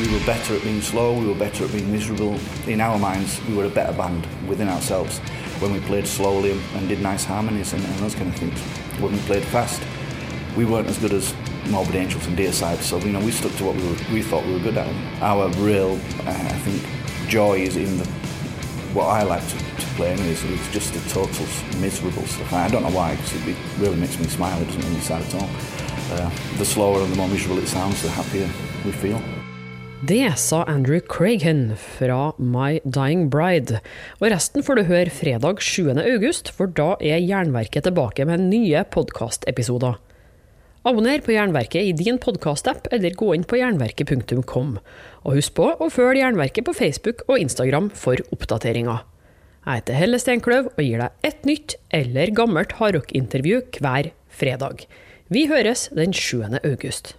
We were better at being slow, we were better at being miserable. In our minds, we were a better band within ourselves when we played slowly and did nice harmonies and, and those kind of things. When we played fast, we weren't as good as Morbid Angels and Deicide, so you know we stuck to what we, were, we thought we were good at. Our real, uh, I think, joy is in the what I like to, to play anyways. It's just the total miserable stuff. I don't know why, because it, it really makes me smile. It doesn't make me sad at all. Uh, the slower and the more miserable it sounds, the happier we feel. Det sa Andrew Craigan fra My Dying Bride. Og resten får du høre fredag 7. august, for da er Jernverket tilbake med nye podkastepisoder. Abonner på Jernverket i din podkastapp, eller gå inn på jernverket.kom. Og husk på å følge Jernverket på Facebook og Instagram for oppdateringer. Jeg heter Helle Steinkløv og gir deg et nytt eller gammelt hardrockintervju hver fredag. Vi høres den 7. august.